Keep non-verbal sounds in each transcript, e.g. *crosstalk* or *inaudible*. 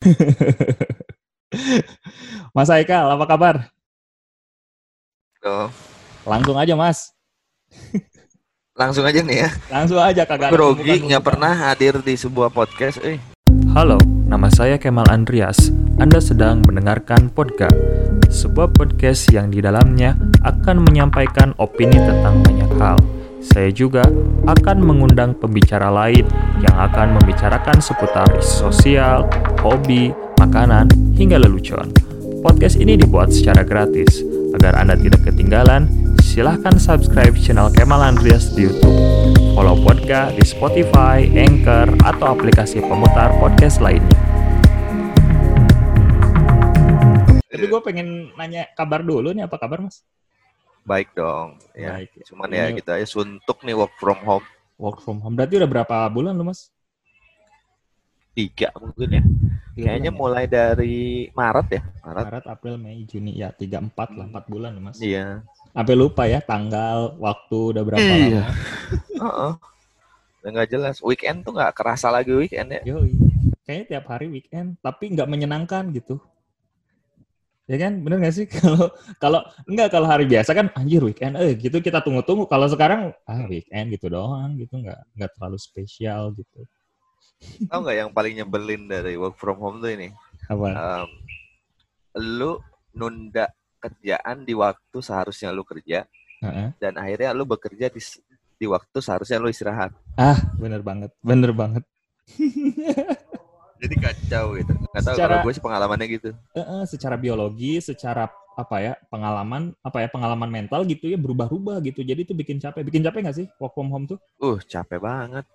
*laughs* Mas Aikal, apa kabar? Oh, Langsung aja, Mas. langsung aja nih ya. Langsung aja kagak Grogi nggak pernah hadir di sebuah podcast. Eh, Halo, nama saya Kemal Andreas. Anda sedang mendengarkan Podcast, sebuah podcast yang di dalamnya akan menyampaikan opini tentang banyak hal. Saya juga akan mengundang pembicara lain yang akan membicarakan seputar isu sosial, hobi, makanan, hingga lelucon. Podcast ini dibuat secara gratis. Agar Anda tidak ketinggalan, silahkan subscribe channel Kemal Andreas di YouTube. Follow podcast di Spotify, Anchor, atau aplikasi pemutar podcast lainnya. Tapi gue pengen nanya kabar dulu nih, apa kabar, Mas? baik dong. Ya, Baik. cuman ya Ini kita ya suntuk nih work from home Work from home. Berarti udah berapa bulan lu, Mas? Tiga mungkin ya. Tiga Kayaknya bulan ya? mulai dari Maret ya. Maret. Maret, April, Mei, Juni. Ya, 3-4 lah, 4 bulan, Mas. Iya. Sampai lupa ya tanggal, waktu, udah berapa Iya. lama. *laughs* Heeh. Udah nggak jelas. Weekend tuh nggak kerasa lagi weekend ya. Yoi. Kayaknya tiap hari weekend, tapi nggak menyenangkan gitu. Ya kan, bener nggak sih? *laughs* Kalau kalau nggak kalau hari biasa kan anjir weekend, eh gitu kita tunggu-tunggu. Kalau sekarang ah weekend gitu doang, gitu nggak nggak terlalu spesial gitu. Tahu nggak yang paling nyebelin dari work from home tuh ini? Apa? Em, lu nunda kerjaan di waktu seharusnya lu kerja Heeh. dan akhirnya lu bekerja di di waktu seharusnya lu istirahat. Ah, bener banget, bener banget. Jadi kacau gitu. Nggak tahu Secara- kalau gue sih pengalamannya gitu. Eh, eh, secara biologi, secara apa ya pengalaman apa ya pengalaman mental gitu ya berubah-ubah gitu. Jadi itu bikin capek. Bikin capek nggak sih work from home tuh? Uh, capek banget.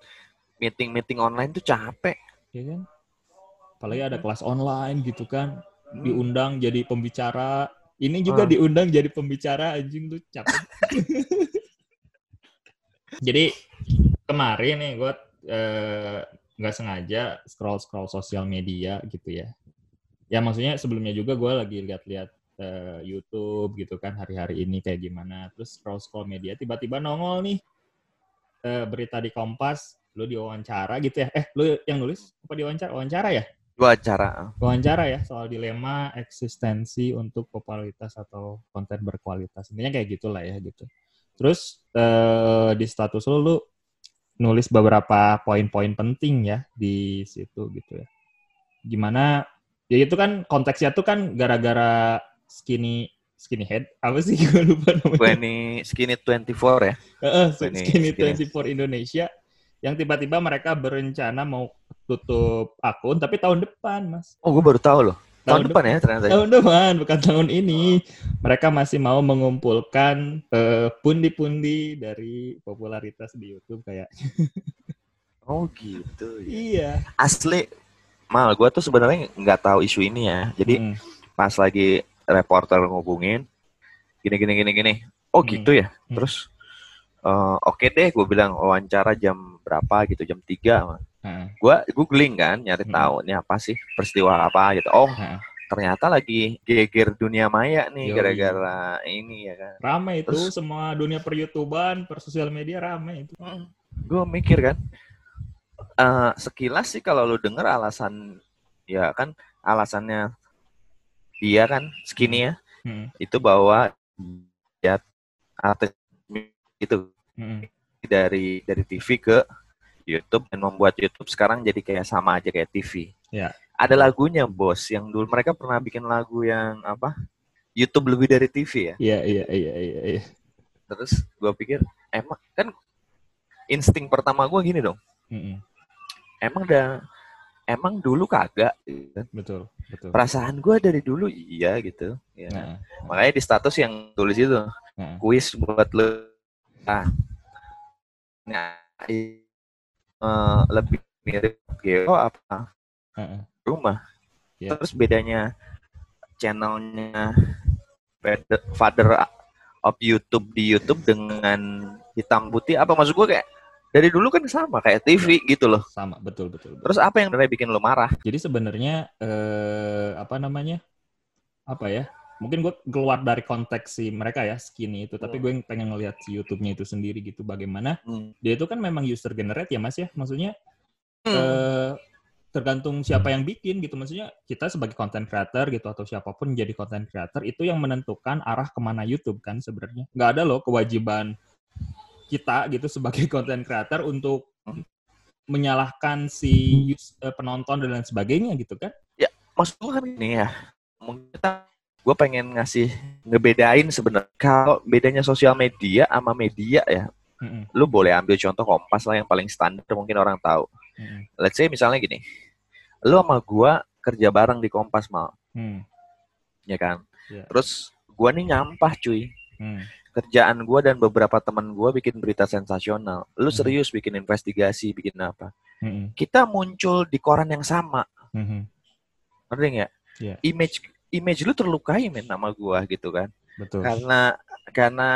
Meeting-meeting online tuh capek. Ya kan? Apalagi ada kelas online gitu kan. diundang jadi pembicara. Ini juga Ah. diundang jadi pembicara anjing tuh capek. jadi kemarin nih gue eh, nggak sengaja scroll scroll sosial media gitu ya. Ya maksudnya sebelumnya juga gue lagi lihat-lihat eh, YouTube gitu kan hari-hari ini kayak gimana. Terus scroll scroll media tiba-tiba nongol nih eh, berita di Kompas. Lu diwawancara gitu ya? Eh lu yang nulis apa diwawancara? Wawancara ya? Gua acara. wawancara ya soal dilema eksistensi untuk popularitas atau konten berkualitas. Intinya kayak gitulah ya gitu. Terus eh, di status lu, lu nulis beberapa poin-poin penting ya di situ gitu ya. Gimana? Ya itu kan konteksnya tuh kan gara-gara skinny skinny head apa sih *laughs* gue lupa namanya. ini skinny 24 ya. Heeh, Skinny- skinny skinny. 24 Indonesia yang tiba-tiba mereka berencana mau tutup akun tapi tahun depan mas Oh, gue baru tahu loh. Tahun, depan ya ternyata. Tahun depan, bukan tahun ini. Mereka masih mau mengumpulkan eh, pundi-pundi dari popularitas di YouTube kayak. *laughs* Oh gitu. ya. Iya. Asli, mal gue tuh sebenarnya nggak tahu isu ini ya. Jadi Mm, pas lagi reporter ngubungin, gini gini gini gini. Oh Hmm. gitu ya. Hmm. Terus eh, oke deh, gue bilang wawancara jam berapa gitu, jam 3 heeh, Gue googling kan, nyari Hmm. tahu ini apa sih peristiwa apa gitu. Oh heeh. ternyata lagi geger dunia maya nih gara-gara ini ya kan. Rame itu Terus- semua dunia per YouTubean, per sosial media rame itu. gue mikir kan eh, sekilas sih kalau lu denger alasan ya kan alasannya dia kan skinny ya Mm, itu bahwa ya artis itu mm, dari dari TV ke YouTube dan membuat YouTube sekarang jadi kayak sama aja kayak TV. Ya. Ada lagunya bos yang dulu mereka pernah bikin lagu yang apa YouTube lebih dari TV ya. Iya, iya, iya, iya, iya. Terus gue pikir emang kan insting pertama gue gini dong. Mm, mm. Emang udah emang dulu kagak gitu. Betul, betul. perasaan gue dari dulu iya gitu ya. Nah, makanya di status yang tulis itu nah. kuis buat lo ah nah, eh, lebih mirip Geo apa Heeh. rumah Iya. terus bedanya channelnya Father- of YouTube di YouTube dengan hitam putih apa maksud gue kayak dari dulu kan sama kayak TV gitu loh Sama, betul, betul. betul. terus apa yang sebenarnya bikin lo marah Jadi sebenarnya eh, apa namanya? Apa ya? Mungkin gue keluar dari konteks si mereka ya skinny itu, tapi Hmm. gue pengen ngelihat si YouTube-nya itu sendiri gitu bagaimana Hmm. dia itu kan memang user generate ya Mas ya. Maksudnya Hmm. eh tergantung siapa yang bikin gitu. Maksudnya kita sebagai content creator gitu atau siapa pun jadi content creator itu yang menentukan arah ke mana YouTube kan sebenarnya. Nggak ada loh kewajiban kita gitu sebagai *laughs* content creator untuk menyalahkan si eh, penonton dan lain sebagainya gitu kan. maksud gue kan ini ya mungkin kita gue pengen ngasih ngebedain sebenarnya kalau bedanya sosial media sama media ya. Mm-mm, lu boleh ambil contoh kompas lah yang paling standar mungkin orang tahu. Mm-mm, let's say misalnya gini lu sama gua kerja bareng di kompas mal. Mm, ya kan? Iya. terus gua nih nyampah cuy. Mm, kerjaan gua dan beberapa teman gua bikin berita sensasional. Lu Hmm. serius bikin investigasi bikin apa? Mm-mm, kita muncul di koran yang sama. Mm-mm. ngerti nggak? Iya. image image lu terlukai men sama gua gitu kan Betul. karena karena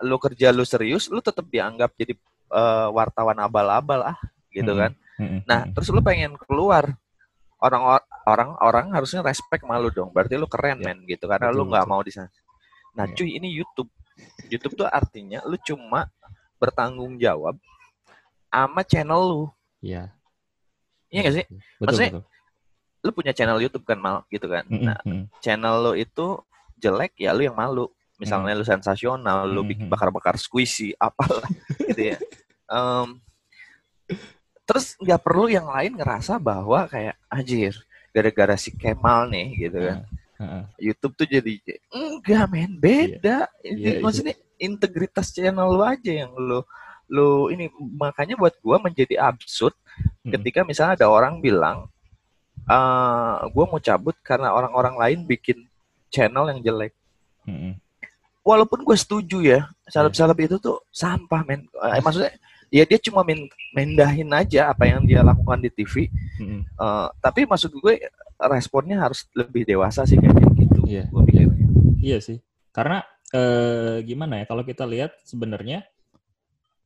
lu kerja lu serius lu tetap dianggap jadi eh, wartawan abal-abal ah gitu Mm-mm. kan Mm-mm, nah terus lu pengen keluar orang orang orang harusnya respect malu dong berarti lu keren Ya. men gitu karena lu Betul, nggak betul. mau di sana nah Ya. cuy ini YouTube YouTube tuh artinya lu cuma bertanggung jawab sama channel lu Iya. iya gak sih Betul, Maksudnya, betul. Lu punya channel YouTube kan mal? Gitu kan. Nah mm-mm. channel lu itu jelek ya lu yang malu. Misalnya lu sensasional lu bikin bakar-bakar squishy apalah *laughs* gitu ya. Em, terus nggak perlu yang lain ngerasa bahwa kayak anjir gara-gara si Kemal nih gitu kan. Heeh. YouTube tuh jadi enggak men beda. Iya, Ini iya. maksudnya integritas channel lu aja yang lu lu ini makanya buat gua menjadi absurd Mm. ketika misalnya ada orang bilang eh gua mau cabut karena orang-orang lain bikin channel yang jelek Mm-mm. walaupun gue setuju ya salep-salep itu tuh sampah men Eh, maksudnya ya dia cuma min mendahin aja apa yang dia lakukan di TV Mm-mm. Eh, tapi maksud gue responnya harus lebih dewasa sih kayak gitu Iya, gue pikirnya Iya sih. Karena eh, gimana ya kalau kita lihat sebenarnya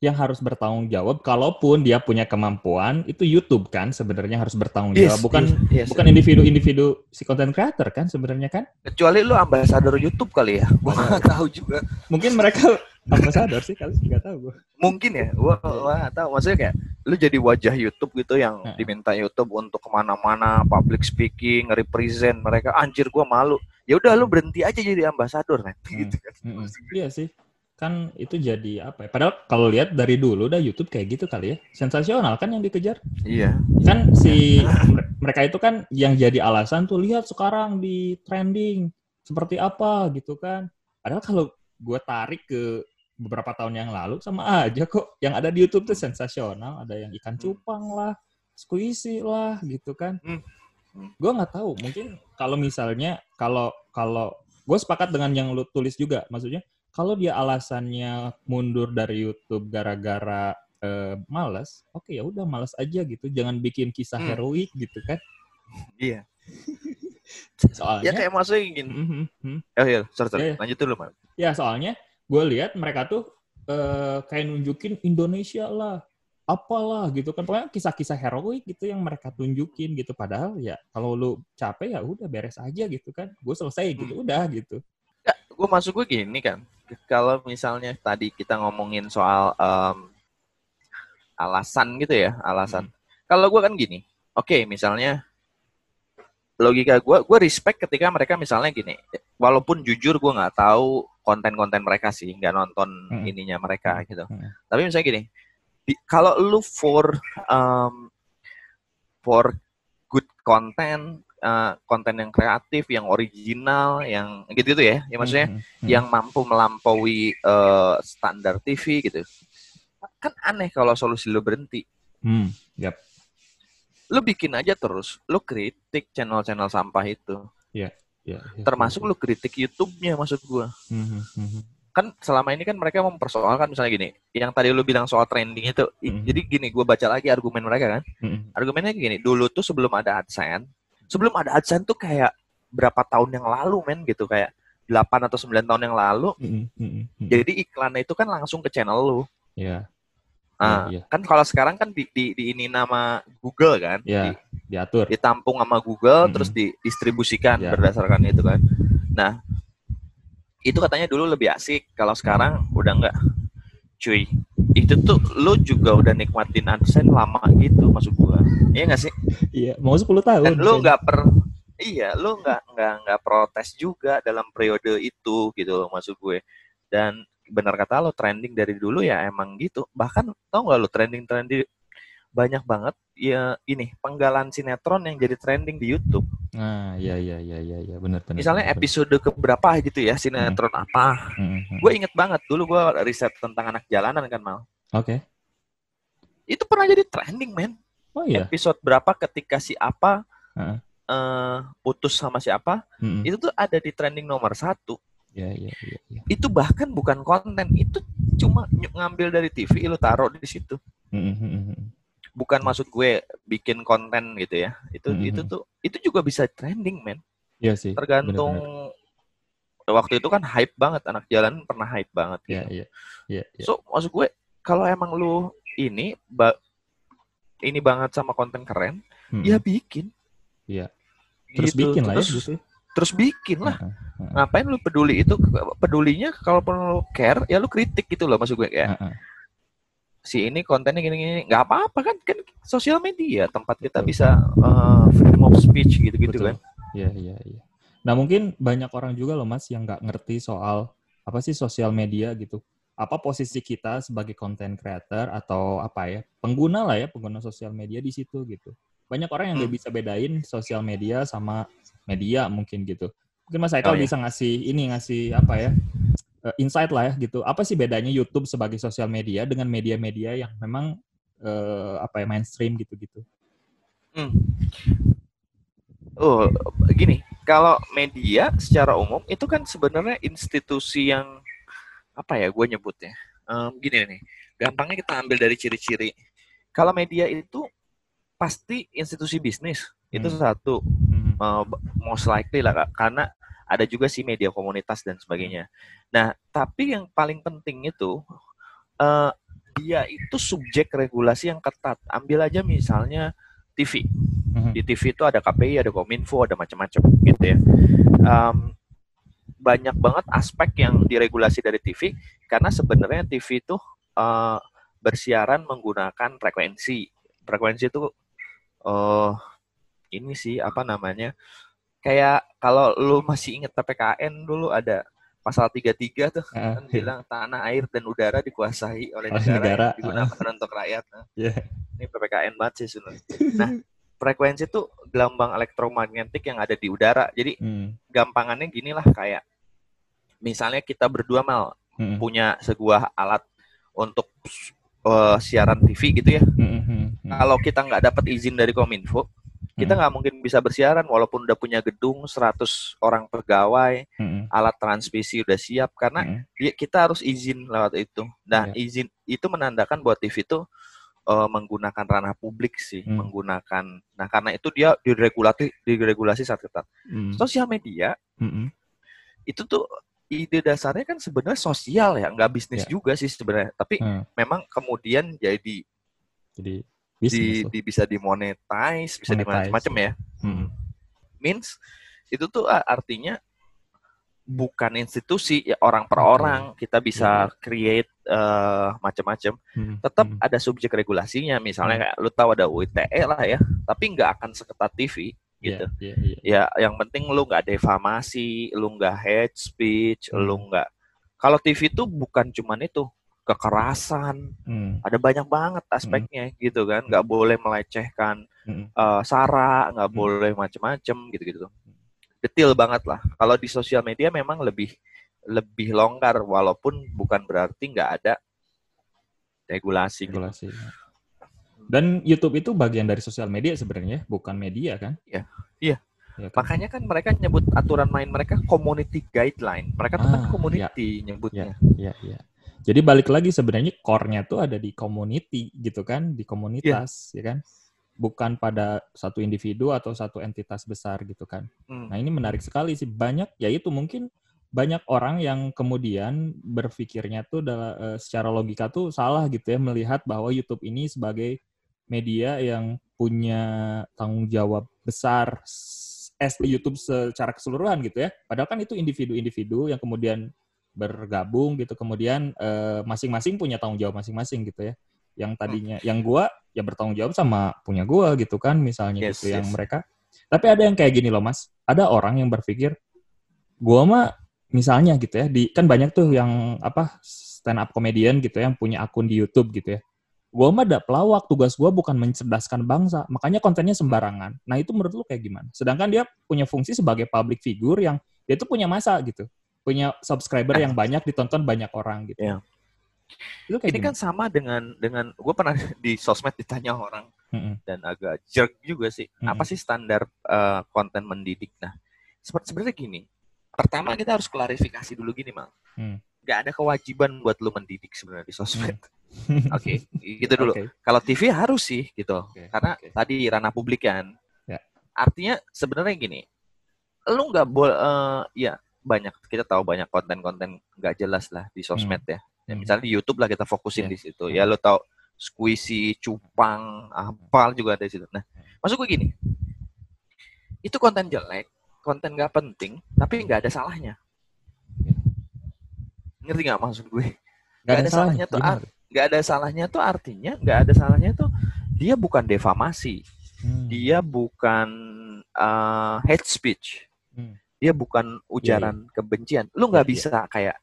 yang harus bertanggung jawab kalaupun dia punya kemampuan itu YouTube kan sebenarnya harus bertanggung jawab. Bukan yes, yes. bukan individu-individu si content creator kan sebenarnya kan? Kecuali lu ambasador YouTube kali ya. Gue nggak tahu juga. Mungkin mereka *laughs* ambassador sih kali nggak tahu gue mungkin ya gue nggak tahu. Maksudnya kayak lu jadi wajah YouTube gitu yang Heeh. diminta YouTube untuk ke mana-mana public speaking represent mereka anjir gue malu. Ya udah lu berhenti aja jadi ambasador kan Hmm. *laughs* gitu kan. Mm-mm. iya sih kan itu jadi apa ya? Padahal kalau lihat dari dulu dah YouTube kayak gitu kali ya. Sensasional kan yang dikejar. Iya. Kan si mere- mereka itu kan yang jadi alasan tuh lihat sekarang di trending seperti apa gitu kan. Padahal kalau gue tarik ke beberapa tahun yang lalu sama aja kok yang ada di YouTube tuh sensasional. Ada yang ikan cupang lah squishy lah gitu kan. Hmm. Hmm. gue nggak tahu mungkin kalau misalnya kalau kalau gue sepakat dengan yang lu tulis juga. Maksudnya kalau dia alasannya mundur dari YouTube gara-gara eh, males, oke ya udah males aja gitu, jangan bikin kisah Hmm. heroik gitu kan. iya *laughs* Soalnya, ya kayak maksudnya gini Mhm, mhm. oh iya sorry, sorry. Iya, iya. lanjut dulu man ya soalnya gue lihat mereka tuh eh, kayak nunjukin Indonesia lah, apalah gitu kan, pokoknya kisah-kisah heroik gitu yang mereka tunjukin gitu. Padahal ya kalau lu capek ya udah beres aja gitu kan, gue selesai gitu, udah gitu. gue masuk gue gini kan kalau misalnya tadi kita ngomongin soal em, alasan gitu ya alasan kalau gue kan gini oke misalnya logika gue gue respect ketika mereka misalnya gini walaupun jujur gue nggak tahu konten-konten mereka sih nggak nonton Hmm. ininya mereka gitu Hmm. tapi misalnya gini di- kalau lu for em, for good content eh, konten yang kreatif yang original yang gitu gitu ya ya maksudnya Mhm, mhm. yang mampu melampaui eh, standar TV gitu. Kan aneh kalau solusi lu berhenti. Hmm, yap. Lu bikin aja terus, lu kritik channel-channel sampah itu. Ya, ya, Termasuk lu kritik YouTube-nya maksud gua. Mhm, mhm. Kan selama ini kan mereka mempersoalkan misalnya gini, yang tadi lu bilang soal trending itu. i- Mhm. Jadi gini, gua baca lagi argumen mereka kan. Mhm. Argumennya gini, dulu tuh sebelum ada AdSense, sebelum ada AdSense tuh kayak berapa tahun yang lalu men gitu kayak 8 atau 9 tahun yang lalu. Mhm, mhm. Jadi iklannya itu kan langsung ke channel lu. Ya, Ah, Iya, iya. kan kalau sekarang kan di, di, di ini nama Google kan, ya, Di- diatur. ditampung sama Google Mm-mm. terus didistribusikan Ya. berdasarkan itu kan. Nah, itu katanya dulu lebih asik, kalau sekarang udah enggak. Cuy, itu tuh lu juga udah nikmatin AdSense lama gitu maksud gua. Iya gak sih? Iya, mau 10 tahun. Dan misalnya. nggak per iya, lu nggak nggak nggak protes juga dalam periode itu gitu loh maksud gue. Dan benar kata lo trending dari dulu ya emang gitu. Bahkan tau nggak lo trending trending banyak banget ya ini penggalan sinetron yang jadi trending di YouTube. Nah, iya iya iya iya iya benar benar. Misalnya benar, episode keberapa gitu ya sinetron apa. benar. Hmm, hmm. Gue inget banget dulu gue riset tentang anak jalanan kan mal. Oke. Itu pernah jadi trending men. Oh iya. Episode berapa ketika si apa Heeh. eh, putus sama siapa Hmm, hmm. itu tuh ada di trending nomor satu. Iya iya iya iya. Itu bahkan bukan konten, itu cuma ngambil dari TV lu taruh di situ. Hmm, hmm, hmm, hmm. Bukan maksud gue bikin konten gitu ya. Itu Mhm. itu tuh itu juga bisa trending men. Iya sih. Tergantung waktu itu kan hype banget anak jalan pernah hype banget Iya gitu. iya. Iya iya. So maksud gue kalau emang lu ini ba- ini banget sama konten keren, Hmm, ya bikin. Iya. Terus Gitu. bikin lah ya terus, gitu. terus bikin lah. Heeh, heeh. Ngapain lu peduli itu? Pedulinya kalau lu care ya lu kritik gitu loh maksud gue kayak Heeh. Si ini kontennya gini-gini nggak apa-apa kan kan sosial media tempat kita Betul. bisa uh, freedom of speech gitu-gitu kan Iya, iya, iya. Nah, mungkin banyak orang juga loh, Mas, yang nggak ngerti soal apa sih sosial media gitu. Apa posisi kita sebagai content creator atau apa ya, pengguna lah ya, pengguna sosial media di situ gitu. Banyak orang yang nggak Hmm. bisa bedain sosial media sama media mungkin gitu. Mungkin Mas Haikal Oh, iya. bisa ngasih ini, ngasih apa ya, eh, insight lah ya gitu. Apa sih bedanya YouTube sebagai sosial media dengan media-media yang memang eh, apa ya, mainstream gitu-gitu. oh gini kalau media secara umum itu kan sebenarnya institusi yang apa ya gue nyebutnya Em, gini nih gampangnya kita ambil dari ciri-ciri kalau media itu pasti institusi bisnis itu Hmm. satu Hmm. uh, most likely lah Kak. karena ada juga sih media komunitas dan sebagainya. Nah, tapi yang paling penting itu uh, dia itu subjek regulasi yang ketat. Ambil aja misalnya TV. Mhm. Di TV itu ada KPI, ada Kominfo, ada macam-macam gitu ya. Um, banyak banget aspek yang diregulasi dari TV karena sebenarnya TV itu uh, bersiaran menggunakan frekuensi. Frekuensi itu uh, ini sih apa namanya? Kayak kalau lu masih inget PPKN dulu ada pasal 33 tuh Ah, kan bilang tanah air dan udara dikuasai oleh negara, negara, yang digunakan untuk rakyat. Nah, Iya. Ini PPKN banget sih sebenarnya. Nah, frekuensi itu gelombang elektromagnetik yang ada di udara. Jadi Hmm. gampangannya gini lah kayak misalnya kita berdua mal Hmm. punya sebuah alat untuk eh, siaran TV gitu ya. Hmm, hmm, hmm. Kalau kita nggak dapat izin dari Kominfo, kita Hmm. nggak mungkin bisa bersiaran walaupun udah punya gedung 100 orang pegawai, Hmm, alat transmisi udah siap karena hmm. dia, kita harus izin lewat itu. Nah, Iya. izin itu menandakan bahwa TV itu eh, menggunakan ranah publik sih, Hmm. menggunakan. Nah, karena itu dia diregulasi diregulasi sangat ketat. Hmm. Sosial media Hmm, itu tuh ide dasarnya kan sebenarnya sosial ya, nggak bisnis Ya. juga sih sebenarnya. Tapi Hmm. memang kemudian jadi Jadi di, di- bisa dimonetize, bisa di macam ya. Hmm. Means itu tuh artinya bukan institusi ya orang per orang kita bisa create eh, macam-macam. Hmm. Tetap Hmm. ada subjek regulasinya. Misalnya kayak lu tahu ada UITE lah ya, tapi nggak akan seketat TV gitu. Iya, iya, iya. ya yang penting lu nggak defamasi, lu nggak hate speech, Hmm. lu nggak kalau TV itu bukan cuman itu kekerasan, Hmm. ada banyak banget aspeknya gitu kan, nggak boleh melecehkan Hmm. eh, sara, nggak Hmm. boleh macem-macem gitu-gitu. Detil banget lah. Kalau di sosial media memang lebih lebih longgar, walaupun bukan berarti nggak ada regulasi. gitu. Regulasi. Dan YouTube itu bagian dari sosial media sebenarnya, bukan media kan? Iya. Iya. Ya kan? Makanya kan mereka nyebut aturan main mereka community guideline. Mereka tuh kan Ah, community nyebutnya. Iya, iya. Jadi balik lagi sebenarnya core-nya tuh ada di community gitu kan, di komunitas, ya kan? Bukan pada satu individu atau satu entitas besar gitu kan. Hmm. Nah, ini menarik sekali sih. Banyak ya itu mungkin banyak orang yang kemudian berpikirnya tuh adalah, eh, secara logika tuh salah gitu ya melihat bahwa YouTube ini sebagai media yang punya tanggung jawab besar as YouTube secara keseluruhan gitu ya. Padahal kan itu individu-individu yang kemudian bergabung gitu. Kemudian eh, masing-masing punya tanggung jawab masing-masing gitu ya. Yang tadinya yang gua ya bertanggung jawab sama punya gua gitu kan misalnya Yes, gitu yang yes. mereka. Tapi ada yang kayak gini loh mas. Ada orang yang berpikir gua mah misalnya gitu ya di kan banyak tuh yang apa stand up comedian gitu ya, yang punya akun di YouTube gitu ya. Gua mah ada pelawak tugas gua bukan mencerdaskan bangsa makanya kontennya sembarangan. Nah itu menurut lu kayak gimana? Sedangkan dia punya fungsi sebagai public figure yang dia tuh punya masa gitu punya subscriber yang banyak ditonton banyak orang gitu Iya. itu kayak Ini kan sama dengan dengan gue pernah *laughs* di sosmed ditanya orang Mm-mm. dan agak jerk juga sih. Mm-mm. Apa sih standar eh, konten mendidik? Nah, seperti sebenarnya gini. Pertama kita harus klarifikasi dulu gini, Mal. Hmm. Gak ada kewajiban buat lu mendidik sebenarnya di sosmed. Oke, *laughs* gitu dulu. Oke. Kalau TV harus sih gitu. Oke, Karena oke. tadi ranah publik kan. Ya. Artinya sebenarnya gini. Lu nggak boleh ya banyak kita tahu banyak konten-konten nggak jelas lah di sosmed ya. Ya, Hmm. misalnya di YouTube lah kita fokusin Ya. di situ. Hmm. Ya lo tahu squishy, cupang, apa juga ada di situ. Nah, maksud gue gini. Itu konten jelek, konten nggak penting, tapi nggak ada salahnya. Ngerti nggak maksud gue? Nggak ada salahnya tuh, Gimana? Nggak ada salahnya tuh artinya nggak ada salahnya tuh dia bukan defamasi, Hmm. dia bukan uh, hate speech, Hmm. Dia bukan ujaran kebencian. Lu nggak Iya, iya. bisa kayak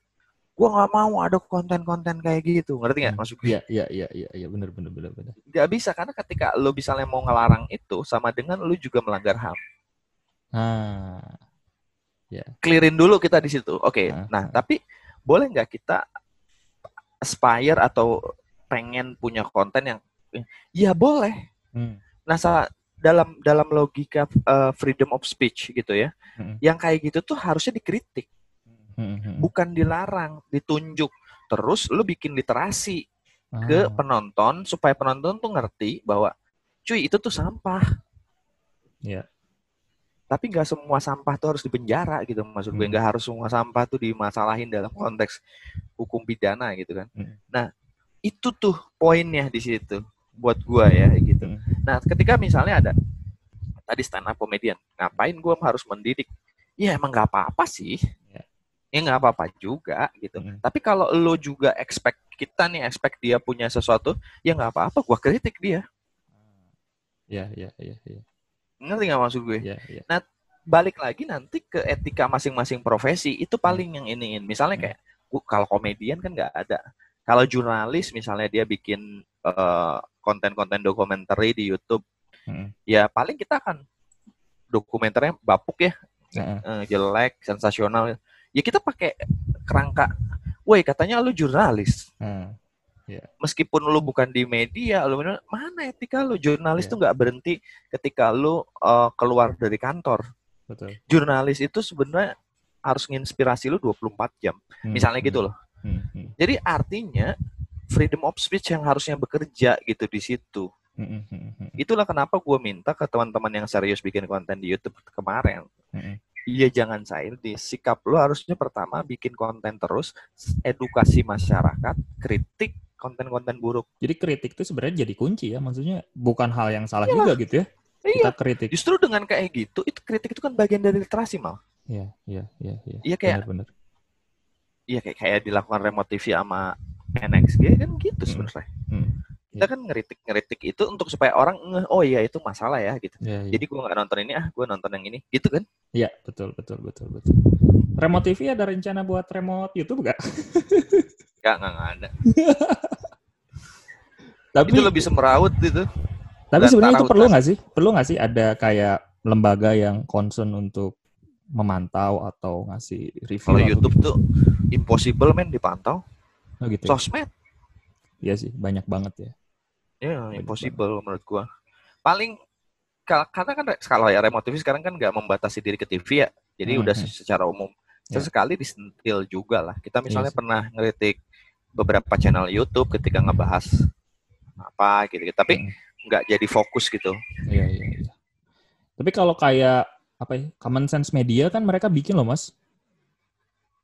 gua nggak mau ada konten-konten kayak gitu, ngerti nggak Hmm. maksud gue? Iya, iya, iya, iya, iya, benar, benar, benar, benar. Nggak bisa karena ketika lu misalnya mau ngelarang itu sama dengan lu juga melanggar HAM. Nah, Clearin dulu kita di situ. Oke. Ah, Nah, ah. tapi boleh nggak kita aspire atau pengen punya konten yang ya boleh. hmm. Nah, sa- dalam dalam logika uh, freedom of speech gitu ya. Mm-mm. Yang kayak gitu tuh harusnya dikritik, Hmm, hmm. bukan dilarang, ditunjuk. Terus lu bikin literasi ke Ah, penonton supaya penonton tuh ngerti bahwa cuy itu tuh sampah. Iya. Tapi nggak semua sampah tuh harus dipenjara gitu maksud gue Hmm. nggak harus semua sampah tuh dimasalahin dalam konteks hukum pidana gitu kan. Hmm. Nah itu tuh poinnya di situ buat gua ya gitu. Hmm. Nah ketika misalnya ada tadi stand up comedian, ngapain gua harus mendidik? Ya emang nggak apa-apa sih. Ya. Ya nggak apa-apa juga gitu. Hmm. Tapi kalau lo juga expect kita nih expect dia punya sesuatu, ya nggak apa-apa. Gua kritik dia. Iya, iya, iya, iya, Ngerti nggak maksud gue? iya, iya. balik lagi nanti ke etika masing-masing profesi itu paling yang iniin misalnya Hmm. kayak gua- kalau komedian kan nggak ada kalau jurnalis misalnya dia bikin eh, konten-konten dokumenter di YouTube Hmm. ya paling kita akan dokumenternya bapuk ya eh, jelek sensasional ya kita pakai kerangka woi katanya lu jurnalis Hmm. meskipun lu bukan di media lu mana etika lu jurnalis Iya. tuh nggak berhenti ketika lu eh, keluar dari kantor Betul. jurnalis itu sebenarnya harus nginspirasi lu 24 jam. Hmm, Misalnya hmm, gitu loh. hmm, hmm, Jadi artinya freedom of speech yang harusnya bekerja gitu di situ. Itulah kenapa gue minta ke teman-teman yang serius bikin konten di YouTube kemarin. Iya jangan childish. Sikap lu harusnya pertama bikin konten terus, edukasi masyarakat, kritik konten-konten buruk. Jadi kritik itu sebenarnya jadi kunci ya, maksudnya bukan hal yang salah Iyalah. juga gitu ya. Iya. Kita kritik. Justru dengan kayak gitu, itu kritik itu kan bagian dari literasi mal. Iya, iya, iya, iya. Iya kayak Benar, benar. iya kayak kayak dilakukan remote TV sama NXG kan gitu Hmm. sebenarnya. Hmm. kita kan ngeritik-ngeritik itu untuk supaya orang ngeh oh iya itu masalah ya gitu. Iya, iya. Jadi gua nggak nonton ini ah, gua nonton yang ini, gitu kan? Iya, betul, betul, betul, betul. Remote TV ada rencana buat remote YouTube nggak? *laughs* Nggak, nggak, nggak ada. *laughs* Tapi Itu lebih semeraut itu. Tapi sebenarnya itu perlu nggak sih? Perlu nggak sih ada kayak lembaga yang concern untuk memantau atau ngasih review? Kalau YouTube gitu? tuh impossible men dipantau. Oh, gitu. ya? Sosmed, Iya sih, banyak banget ya. ya impossible menurut gua. Paling ka- karena kan kalau ya remote TV sekarang kan nggak membatasi diri ke TV ya. Jadi Hmm, udah hmm. secara umum. Ya. Sesekali disentil juga lah. Kita misalnya sih. pernah ngeritik beberapa channel YouTube ketika ngebahas apa gitu. Tapi Hmm. nggak jadi fokus gitu. Iya, iya, iya. Tapi kalau kayak apa ya? Common Sense Media kan mereka bikin loh, Mas.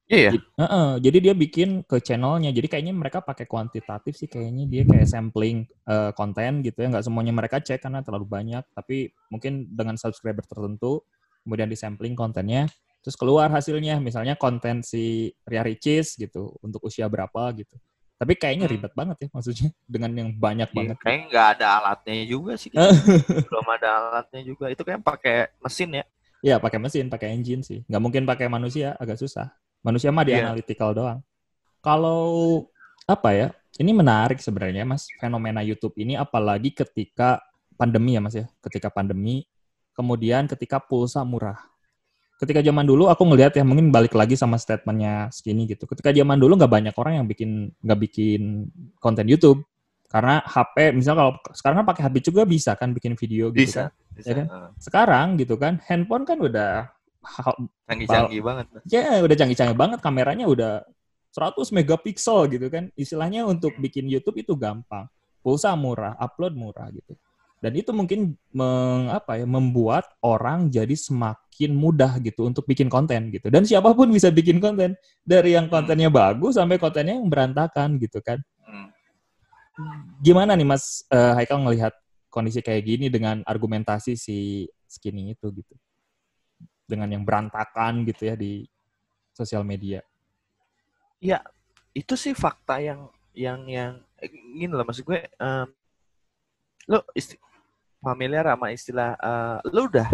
Iya ya. Jadi, Heeh, jadi dia bikin ke channelnya. Jadi kayaknya mereka pakai kuantitatif sih kayaknya dia kayak sampling eh, konten gitu ya. Nggak semuanya mereka cek karena terlalu banyak. Tapi mungkin dengan subscriber tertentu, kemudian disampling kontennya, Terus keluar hasilnya, misalnya konten si Ria Ricis gitu, untuk usia berapa gitu. Tapi kayaknya Hmm. ribet banget ya maksudnya, dengan yang banyak Iya, banget. kayaknya nggak ada alatnya juga sih. gitu. *laughs* Belum ada alatnya juga. Itu kayak pakai mesin ya. Iya, pakai mesin, pakai engine sih. Nggak mungkin pakai manusia, agak susah. Manusia mah di Iya. analytical doang. Kalau apa ya? Ini menarik sebenarnya, Mas, fenomena YouTube ini apalagi ketika pandemi ya, Mas ya. Ketika pandemi, kemudian ketika pulsa murah. Ketika zaman dulu aku ngelihat ya, mungkin balik lagi sama statementnya Skinny gitu. Ketika zaman dulu nggak banyak orang yang bikin nggak bikin konten YouTube. Karena HP, misalnya kalau sekarang kan pakai HP juga bisa kan bikin video gitu Bisa. kan. Bisa. Ya kan? Sekarang gitu kan, handphone kan udah Canggih-canggih banget. ya udah canggih-canggih banget. Kameranya udah 100 megapiksel gitu kan. Istilahnya untuk bikin YouTube itu gampang. Pulsa murah upload murah gitu. Dan itu mungkin meng, apa ya membuat orang jadi semakin mudah gitu untuk bikin konten gitu. Dan siapa pun bisa bikin konten. Dari yang kontennya bagus sampai kontennya yang berantakan gitu kan. Hmm. gimana nih Mas eh, Haikal ngelihat kondisi kayak gini dengan argumentasi si skinny itu gitu dengan yang berantakan gitu ya di sosial media Itu sih fakta yang yang yang eh, gini loh maksud gue em, lo isti- familiar sama istilah eh, lo udah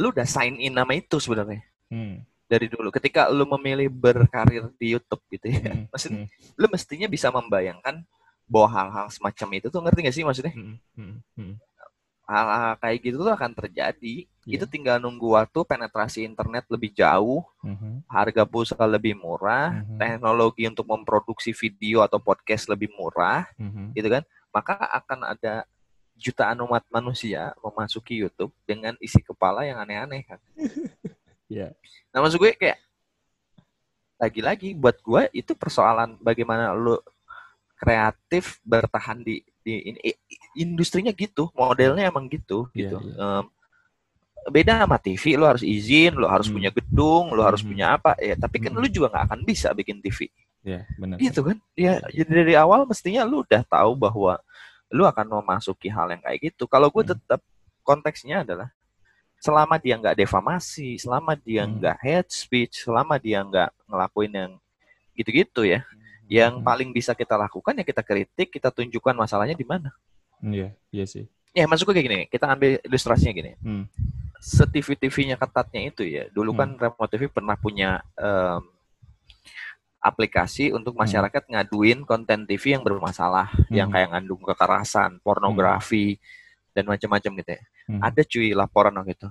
lo udah sign in nama itu sebenarnya Hmm. dari dulu ketika lo memilih berkarir di YouTube gitu ya Hmm. *laughs* maksudnya Hmm. lo mestinya bisa membayangkan bahwa hal-hal semacam itu tuh ngerti gak sih maksudnya Hmm. Hmm. Hmm. Hal-hal kayak gitu tuh akan terjadi Iya. itu tinggal nunggu waktu penetrasi internet lebih jauh Hmm. harga pulsa lebih murah Mhm. teknologi untuk memproduksi video atau podcast lebih murah Hmm. gitu kan maka akan ada jutaan umat manusia memasuki YouTube dengan isi kepala yang aneh-aneh kan *laughs* Iya. nah maksud gue kayak lagi-lagi buat gue itu persoalan bagaimana lu kreatif bertahan di di ini industrinya gitu modelnya emang gitu Iya, gitu iya. Em, beda sama TV lu harus izin lu harus Hmm. punya gedung lu harus Mhm. punya apa ya tapi kan Mhm. lu juga nggak akan bisa bikin TV Iya, benar. gitu kan ya jadi dari awal mestinya lu udah tahu bahwa lu akan memasuki hal yang kayak gitu kalau gue Hmm. tetap konteksnya adalah selama dia nggak defamasi selama dia Hmm. nggak hate speech selama dia nggak ngelakuin yang gitu-gitu ya yang Hmm. paling bisa kita lakukan ya kita kritik kita tunjukkan masalahnya di mana Iya, iya sih. ya masuk kayak gini kita ambil ilustrasinya gini Hmm. se-TV TV-nya ketatnya itu ya dulu kan Remote TV pernah punya em, aplikasi untuk Hmm. masyarakat ngaduin konten TV yang bermasalah yang Hmm. kayak ngandung kekerasan pornografi dan macam-macam gitu ya Hmm. ada cuy laporan waktu itu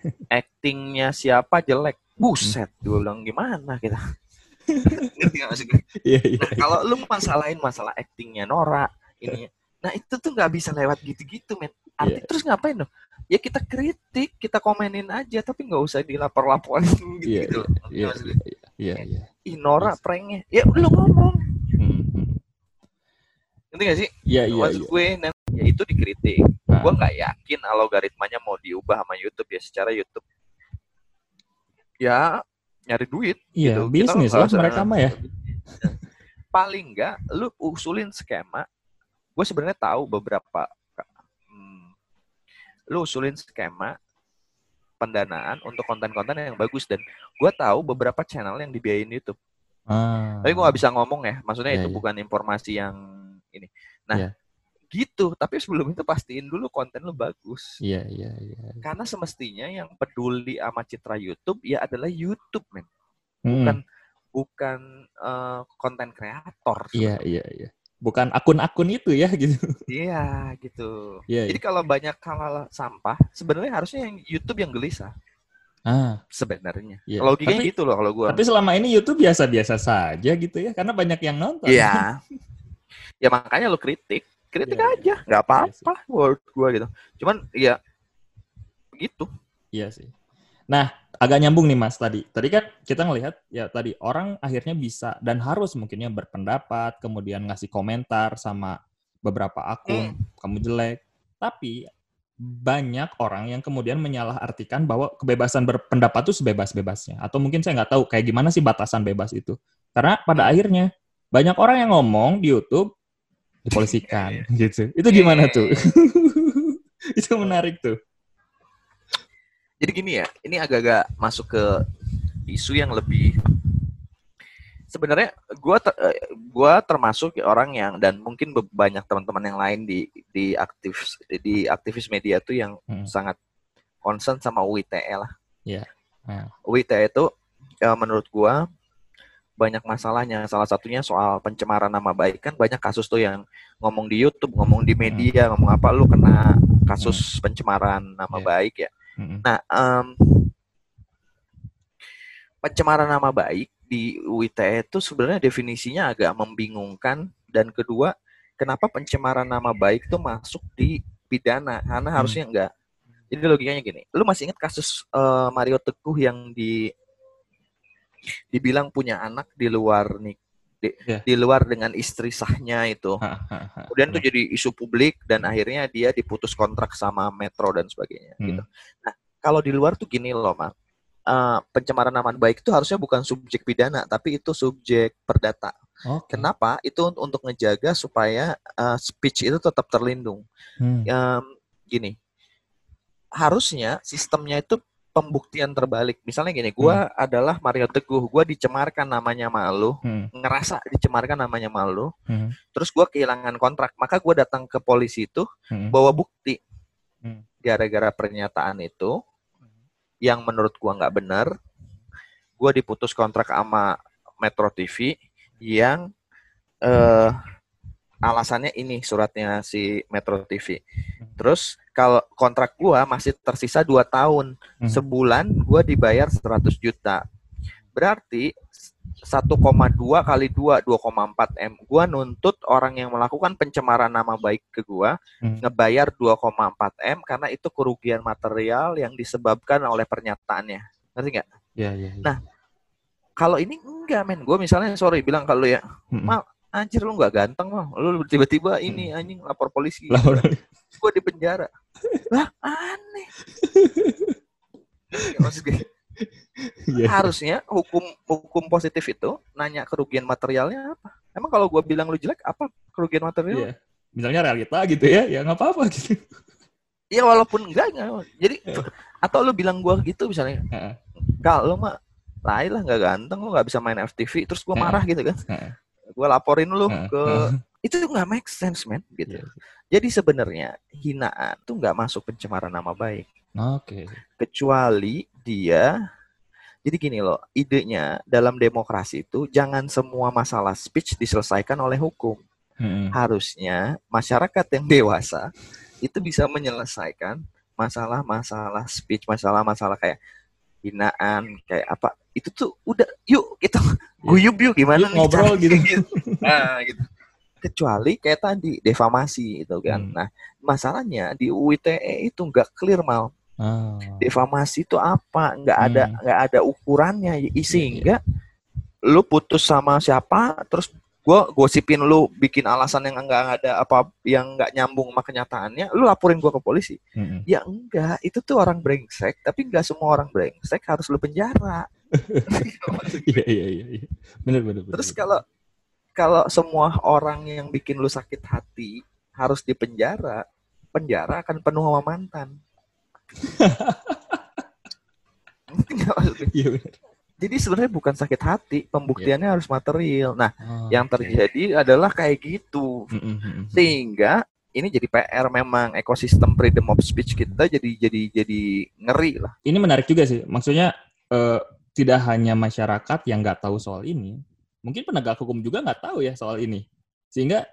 *laughs* actingnya siapa jelek buset gue bilang gimana kita *laughs* ngerti maksud gue? Iya, iya. Nah, kalau lu masalahin masalah actingnya Nora ini nah itu tuh nggak bisa lewat gitu-gitu men Arti, Iya. terus ngapain dong ya kita kritik kita komenin aja tapi nggak usah dilapor-laporin *laughs* gitu Iya, gitu Iya, iya, iya, iya. ih Nora Yes. pranknya ya lu ngomong Hmm. hmm. ngerti gak sih Iya, iya, maksud iya. gue ya itu dikritik Nah, gue nggak yakin algoritmanya mau diubah sama YouTube ya secara YouTube ya nyari duit Iya, gitu. Bisnis lah mereka mah ya. paling enggak lu usulin skema gue sebenarnya tahu beberapa hmm, lu usulin skema pendanaan untuk konten-konten yang bagus dan gue tahu beberapa channel yang dibiayain YouTube Ah. tapi gue nggak bisa ngomong ya maksudnya Iya, itu iya. bukan informasi yang ini nah Iya. gitu tapi sebelum itu pastiin dulu konten lu bagus Iya, iya, iya. karena semestinya yang peduli sama citra YouTube ya adalah YouTube men Hmm. bukan bukan eh, konten kreator Iya, iya, iya. Bukan akun-akun itu ya *laughs* gitu. Iya gitu. Iya, Jadi iya. kalau banyak hal sampah, sebenarnya harusnya yang YouTube yang gelisah Ah, sebenarnya. Iya. Logikanya Tapi- gitu loh kalau gua. tapi selama ini YouTube biasa-biasa saja gitu ya, karena banyak yang nonton. Iya. *laughs* ya makanya lo kritik, kritik Iya, aja, nggak apa-apa menurut gua gitu. Cuman ya begitu. Iya sih. Nah, agak nyambung nih Mas tadi. Tadi kan kita ngelihat ya tadi orang akhirnya bisa dan harus mungkinnya berpendapat, kemudian ngasih komentar sama beberapa akun, kamu jelek. Tapi banyak orang yang kemudian menyalahartikan bahwa kebebasan berpendapat itu sebebas-bebasnya. Atau mungkin saya nggak tahu kayak gimana sih batasan bebas itu. Karena pada akhirnya banyak orang yang ngomong di YouTube dipolisikan *laughs* gitu. Itu gimana tuh? *laughs* itu menarik tuh. Jadi gini ya, ini agak-agak masuk ke isu yang lebih sebenarnya gua ter, eh, gua termasuk orang yang dan mungkin banyak teman-teman yang lain di di aktif di aktivis media tuh yang Hmm. sangat concern sama UITE lah. Iya. Ah. UITE itu eh, menurut gua banyak masalahnya. Salah satunya soal pencemaran nama baik kan banyak kasus tuh yang ngomong di YouTube, ngomong di media, ngomong apa lu kena kasus pencemaran nama Iya. baik ya. Mm-mm. Nah, em, pencemaran nama baik di UITE itu sebenarnya definisinya agak membingungkan dan kedua, kenapa pencemaran nama baik itu masuk di pidana? Karena Hmm. harusnya enggak. Jadi logikanya gini, lu masih ingat kasus eh, Mario Teguh yang di dibilang punya anak di luar nih di, Iya. di luar dengan istri sahnya itu. Ha, ha, ha. Kemudian itu jadi isu publik dan akhirnya dia diputus kontrak sama Metro dan sebagainya Hmm. gitu. Nah, kalau di luar tuh gini loh, Mak. Eh, pencemaran nama baik itu harusnya bukan subjek pidana, tapi itu subjek perdata. Oke. Kenapa? Itu un- untuk ngejaga supaya eh, speech itu tetap terlindung. Hmm. Em, gini, harusnya sistemnya itu pembuktian terbalik. Misalnya gini, gua adalah Mario Teguh, gua dicemarkan namanya malu, Hmm. ngerasa dicemarkan namanya malu, Hmm. terus gua kehilangan kontrak, maka gua datang ke polisi itu Hmm. bawa bukti Hmm. gara-gara pernyataan itu yang menurut gua nggak benar gua diputus kontrak sama Metro TV yang eh alasannya ini suratnya si Metro TV terus kalau kontrak gua masih tersisa dua tahun Hmm. sebulan gua dibayar 100 juta berarti 1,2 kali 2 2,4 M gua nuntut orang yang melakukan pencemaran nama baik ke gua Hmm. ngebayar 2,4 M karena itu kerugian material yang disebabkan oleh pernyataannya. Ngerti nggak? Iya, iya. iya. Nah, Kalau ini enggak men, gue misalnya sorry bilang kalau ya, mal anjir lu nggak ganteng loh, lu tiba-tiba ini anjing lapor polisi, Lah, orang- gue di penjara. Lah aneh. *laughs* Ya, maksud gue, Iya. harusnya hukum hukum positif itu nanya kerugian materialnya apa? Emang kalau gue bilang lu jelek apa kerugian material? Iya. Misalnya realita gitu ya, ya nggak apa-apa gitu. Iya walaupun enggak, enggak. Jadi atau lu bilang gua gitu misalnya, Heeh. Kal, lu mah lain lah nggak ganteng, lu nggak bisa main FTV, terus gua Heeh. marah gitu kan. Gua laporin lu ke itu nggak make sense man gitu. Iya. Jadi sebenarnya hinaan tuh nggak masuk pencemaran nama baik, Oke. kecuali dia jadi gini loh, idenya dalam demokrasi itu jangan semua masalah speech diselesaikan oleh hukum. Mm-mm. Harusnya masyarakat yang dewasa itu bisa menyelesaikan masalah-masalah speech, masalah-masalah kayak hinaan, kayak apa. Itu tuh udah yuk kita guyub yuk gimana Yuk nih ngobrol caranya gitu. *laughs* Nah, gitu. Kecuali kayak tadi defamasi itu kan. Hmm. Nah, masalahnya di UITE itu nggak clear mal. Ah. Defamasi itu apa? Nggak ada Hmm. nggak ada ukurannya sehingga lu putus sama siapa terus gua gosipin lu bikin alasan yang enggak ada apa yang nggak nyambung sama kenyataannya lu laporin gua ke polisi Mm-mm. ya enggak itu tuh orang brengsek tapi enggak semua orang brengsek harus lu penjara *laughs* Iya, iya, iya. iya. Bener, bener. terus kalau kalau semua orang yang bikin lu sakit hati harus dipenjara penjara akan penuh sama mantan? *laughs* Iya, jadi sebenarnya bukan sakit hati pembuktiannya harus material nah Oh, yang terjadi adalah kayak gitu sehingga ini jadi PR memang ekosistem freedom of speech kita jadi jadi jadi ngeri lah Ini menarik juga sih. Maksudnya eh, tidak hanya masyarakat yang nggak tahu soal ini, mungkin penegak hukum juga nggak tahu ya soal ini. Sehingga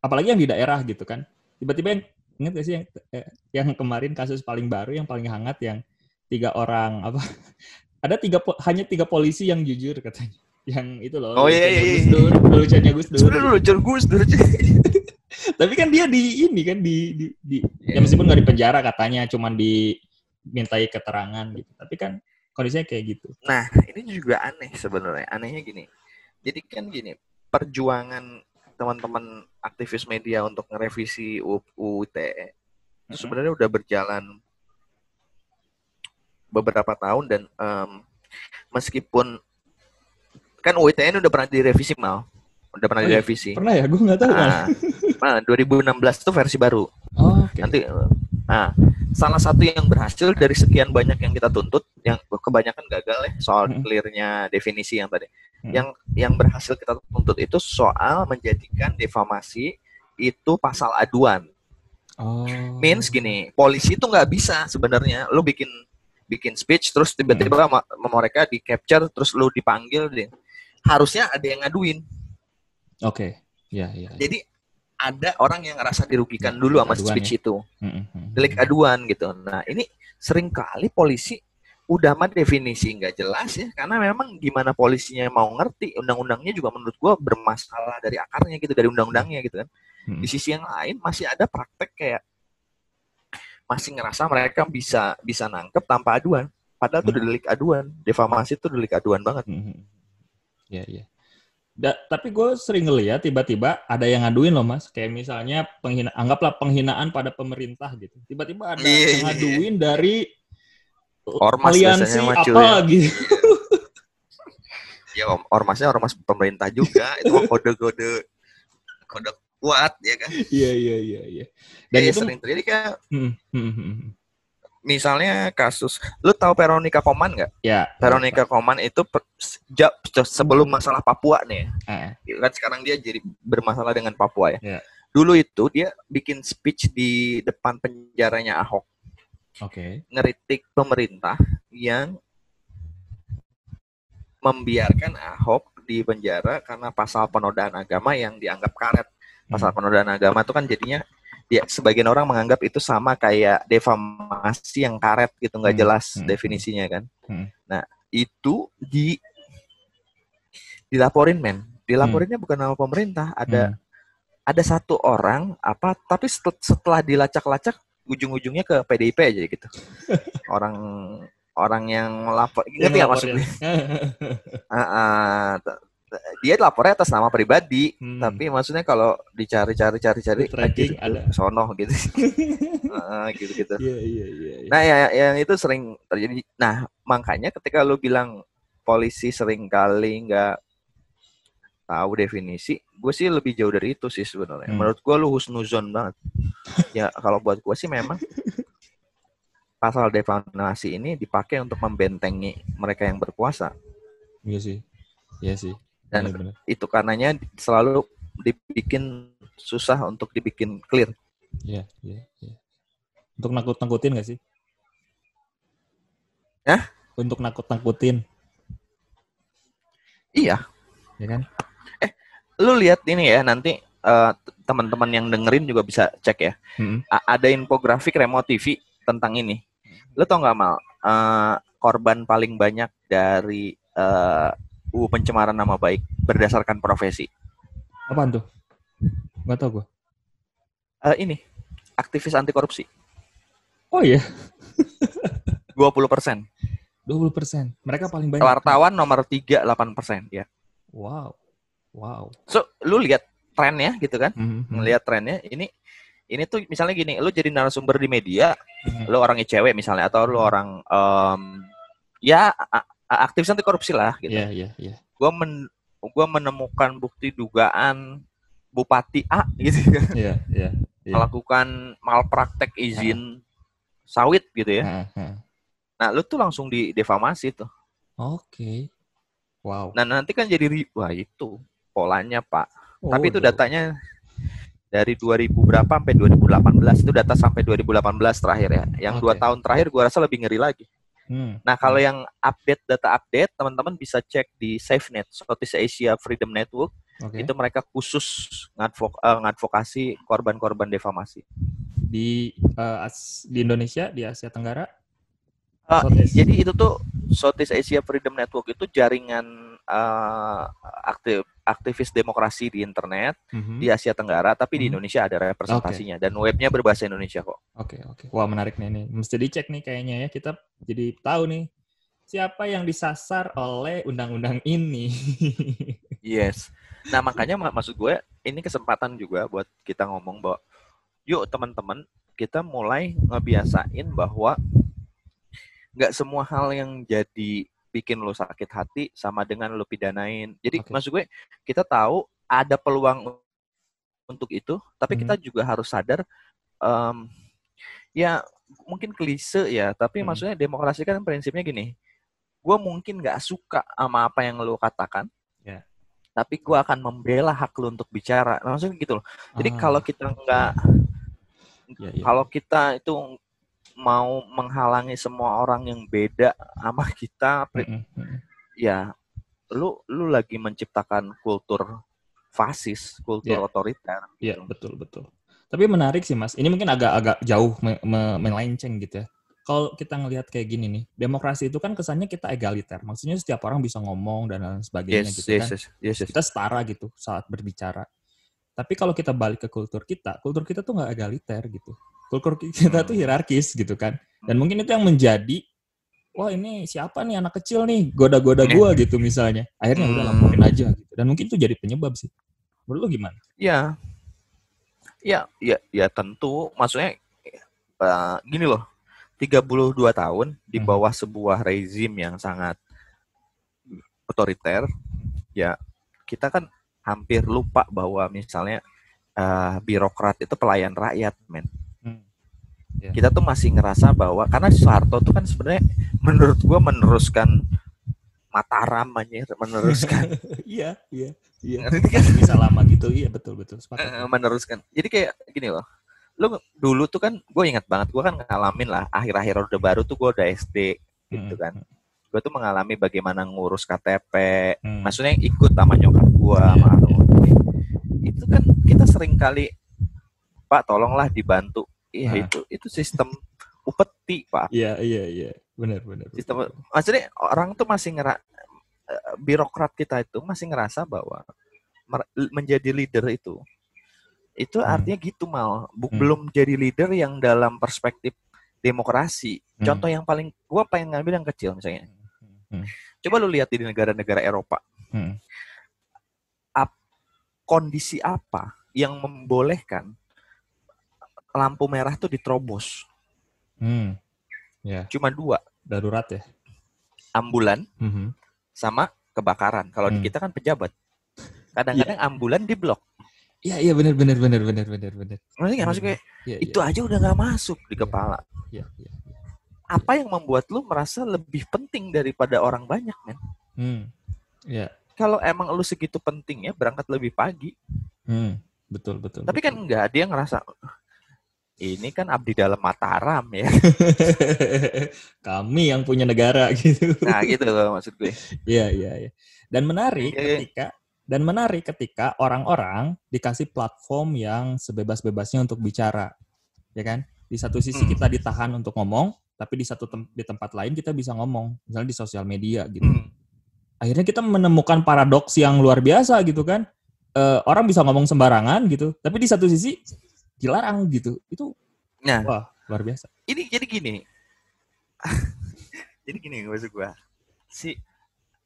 apalagi yang di daerah gitu kan, tiba-tiba yang ingat gak sih yang eh, yang kemarin kasus paling baru yang paling hangat yang tiga orang apa *laughs* ada tiga hanya tiga polisi yang jujur katanya yang itu loh Oh, iya, iya, Gus iya. Dur leluconnya Gus Dur John Gus Dur *laughs* tapi kan dia di ini kan di di, di ya Iya. meskipun nggak di penjara katanya cuman dimintai keterangan gitu tapi kan kondisinya kayak gitu Nah, ini juga aneh sebenarnya. Anehnya gini. Jadi kan gini, perjuangan teman-teman aktivis media untuk ngerevisi U- UU ITE itu sebenarnya udah berjalan beberapa tahun dan em, meskipun kan ini udah pernah direvisi mal, udah pernah Oh iya, direvisi. pernah ya gue nggak tahu Nah, nah, 2016 itu versi baru. oh, oke Nanti Nah, salah satu yang berhasil dari sekian banyak yang kita tuntut, yang kebanyakan gagal ya soal Hmm. clearnya definisi yang tadi. Hmm. Yang yang berhasil kita tuntut itu soal menjadikan defamasi itu pasal aduan. Oh. Means gini, polisi itu nggak bisa sebenarnya. Lu bikin bikin speech terus tiba-tiba ma- mereka di capture terus lu dipanggil deh. Harusnya ada yang ngaduin. Oke. Ya, ya. ya. Jadi ada orang yang ngerasa dirugikan dulu sama aduan speech ya. itu. Mm, mm, mm. Delik aduan gitu. Nah, ini sering kali polisi udah mah definisi nggak jelas ya karena memang gimana polisinya mau ngerti undang-undangnya juga menurut gua bermasalah dari akarnya gitu dari undang-undangnya gitu kan di sisi yang lain masih ada praktek kayak masih ngerasa mereka bisa bisa nangkep tanpa aduan padahal itu Hmm. delik aduan defamasi itu delik aduan banget Mhm. Ya, ya. Da- tapi gue sering ngeliat tiba-tiba ada yang ngaduin loh mas, kayak misalnya penghina, anggaplah penghinaan pada pemerintah gitu. Tiba-tiba ada Iya, iya, yang ngaduin dari Ormas aliansi biasanya mah, cuy, apa ya. gitu. ya om- ormasnya ormas pemerintah juga itu kode-kode kode kuat ya kan Iya iya iya iya. Dan Dan itu sering terjadi kayak Hmm, hmm, hmm, hmm. Misalnya kasus lu tahu Veronica Koman nggak ya. Veronica Koman itu per- sejak sebelum masalah Papua nih ya. kan sekarang dia jadi bermasalah dengan Papua ya. Iya. Dulu itu dia bikin speech di depan penjaranya Ahok Oke. ngeritik pemerintah yang membiarkan Ahok di penjara karena pasal penodaan agama yang dianggap karet. Pasal Hmm. penodaan agama itu kan jadinya dia sebagian orang menganggap itu sama kayak defamasi yang karet gitu nggak Hmm. jelas Hmm. definisinya kan. Hmm. Nah, itu di dilaporin men. Dilaporinnya bukan nama pemerintah, ada Hmm. ada satu orang apa tapi setel- setelah dilacak-lacak ujung-ujungnya ke PDIP aja gitu. *laughs* orang orang yang lapor ngerti nggak lapor maksud ya. Dia lapornya atas nama pribadi, Hmm. tapi maksudnya kalau dicari-cari cari-cari ada. sono gitu. *laughs* Ah, gitu-gitu. Iya iya iya. iya. Nah, ya, yang itu sering terjadi. Nah, makanya ketika lu bilang polisi sering kali nggak tahu definisi, gue sih lebih jauh dari itu sih sebenarnya. Hmm. Menurut gue lu husnuzon banget. ya kalau buat gue sih memang pasal defamasi ini dipakai untuk membentengi mereka yang berkuasa. Iya sih. Iya sih. Dan Bener-bener. itu karenanya selalu dibikin susah untuk dibikin clear. Iya iya iya. Untuk nakut-nakutin gak sih? Hah? Untuk nakut-nakutin, Iya, ya kan? lu lihat ini ya nanti eh, teman-teman yang dengerin juga bisa cek ya. Mm-mm. A- ada infografik remote TV tentang ini. Lu tau nggak mal eh, korban paling banyak dari eh, UU pencemaran nama baik berdasarkan profesi? Apaan tuh? Gak tau gue. Eh, ini aktivis anti korupsi Oh iya, *laughs* 20 persen. 20 persen. Mereka paling banyak. Wartawan nomor 38 persen ya. Wow. Wow. So lu lihat trennya gitu kan? Mhm. Melihat trennya ini ini tuh misalnya gini, lu jadi narasumber di media, Mhm. lu orangnya cewek misalnya atau lu orang em, ya aktivis anti korupsi lah gitu. Iya, iya, iya. Gua men gua menemukan bukti dugaan bupati A gitu Iya, iya. Iya. melakukan malpraktek izin sawit gitu ya. Heeh, heeh. Nah, lu tuh langsung di defamasi tuh. Oke. Wow. Nah, nanti kan jadi wah itu polanya, Pak. Oh, Tapi itu datanya dari 2000 berapa sampai 2018 itu data sampai 2018 terakhir ya. Yang dua Oke. tahun terakhir gua rasa lebih ngeri lagi. Hmm. Nah, kalau yang update data update, teman-teman bisa cek di SafeNet, Southeast Asia Freedom Network. Oke. Itu mereka khusus ngadvok eh, ngadvokasi korban-korban defamasi. Di As- di Indonesia, di Asia Tenggara. Southeast. jadi itu tuh Southeast Asia Freedom Network itu jaringan eh, aktif aktivis demokrasi di internet Mhm. di Asia Tenggara, tapi di Mhm. Indonesia ada representasinya dan webnya berbahasa Indonesia kok. Oke, oke. Wah, menarik nih ini. Mesti dicek nih kayaknya ya. Kita jadi tahu nih siapa yang disasar oleh undang-undang ini. *laughs* Yes. Nah makanya mak- maksud gue ini kesempatan juga buat kita ngomong bahwa yuk teman-teman kita mulai ngebiasain bahwa nggak semua hal yang jadi bikin lo sakit hati sama dengan lo pidanain. Jadi Oke. maksud gue kita tahu ada peluang untuk itu, tapi Mhm. kita juga harus sadar em, ya mungkin klise ya, tapi Hmm. maksudnya demokrasi kan prinsipnya gini. Gue mungkin nggak suka sama apa yang lo katakan, Ya. tapi gue akan membela hak lo untuk bicara. Nah, maksudnya gitu loh. Jadi Ah, kalau kita nggak, ya, ya. kalau kita itu mau menghalangi semua orang yang beda sama kita, ya lu lu lagi menciptakan kultur fasis, kultur Ya. otoriter. Iya, gitu. betul betul. Tapi menarik sih Mas. Ini mungkin agak-agak jauh me- me- melenceng gitu ya. Kalau kita ngelihat kayak gini nih, demokrasi itu kan kesannya kita egaliter. Maksudnya setiap orang bisa ngomong dan lain sebagainya Yes, gitu yes, kan. yes, yes, yes. Kita setara gitu saat berbicara. Tapi kalau kita balik ke kultur kita, kultur kita tuh nggak egaliter gitu. Kultur kita tuh Hmm. hierarkis gitu kan. Dan mungkin itu yang menjadi wah ini siapa nih anak kecil nih goda-goda Iya. gua gitu misalnya. Akhirnya udah Hmm. laporin aja gitu. Dan mungkin itu jadi penyebab sih. Menurut lu gimana? Ya, ya, ya, ya tentu. Maksudnya eh, gini loh, 32 tahun di Hmm. bawah sebuah rezim yang sangat otoriter, ya kita kan hampir lupa bahwa misalnya eh, birokrat itu pelayan rakyat, men. Hmm. Kita tuh masih ngerasa bahwa karena Soeharto tuh kan sebenarnya menurut gua meneruskan Mataram anjir, meneruskan *laughs* Iya, iya, iya. Ngerti kan? Bisa lama gitu, iya betul betul. Sepakat. Eh, meneruskan. Jadi kayak gini loh. Lu dulu tuh kan gue ingat banget gue kan ngalamin lah akhir-akhir Orde Baru tuh gue udah SD gitu Hmm, kan. Gue tuh mengalami bagaimana ngurus KTP. hmm. Maksudnya ikut sama nyokap gue Iya, sama iya. almarhum. Itu kan kita sering kali Pak tolonglah dibantu. Iya Ah. itu itu sistem upeti Pak. Iya, iya, iya. Benar, benar. Sistem maksudnya orang tuh masih ngera eh, birokrat kita itu masih ngerasa bahwa menjadi leader itu itu Hmm. artinya gitu mal Bu- Hmm. belum jadi leader yang dalam perspektif demokrasi Hmm. contoh yang paling gua pengen ngambil yang kecil misalnya Hmm. coba lu lihat di negara-negara Eropa Hmm. kondisi apa yang membolehkan lampu merah tuh diterobos Hmm. Ya, cuma dua darurat ya. ambulan Mhm. sama kebakaran kalau di Hmm. kita kan pejabat kadang-kadang ambulan di blok Iya, iya benar benar benar benar benar benar. Maksudnya nggak? Maksudnya kayak Iya, itu aja udah nggak masuk di Iya. kepala. Iya, iya. iya. Apa yang membuat lu merasa lebih penting daripada orang banyak, men? Hmm. Iya. Kalau emang lu segitu pentingnya berangkat lebih pagi. Hmm. Betul, betul. Tapi kan betul. enggak, dia ngerasa ini kan abdi dalam Mataram ya. *laughs* kami yang punya negara *laughs* gitu. Nah, gitu loh maksud gue. Iya, iya, iya. Dan menarik Iya, iya. ketika dan menarik ketika orang-orang dikasih platform yang sebebas-bebasnya untuk bicara. Ya kan? Di satu sisi Hmm. kita ditahan untuk ngomong, tapi di satu tem- di tempat lain kita bisa ngomong, misalnya di sosial media gitu. Hmm. Akhirnya kita menemukan paradoks yang luar biasa gitu kan. Eh, orang bisa ngomong sembarangan gitu, tapi di satu sisi dilarang gitu. Itu Nah, wah, luar biasa. ini jadi gini. *laughs* jadi gini maksud gua. Si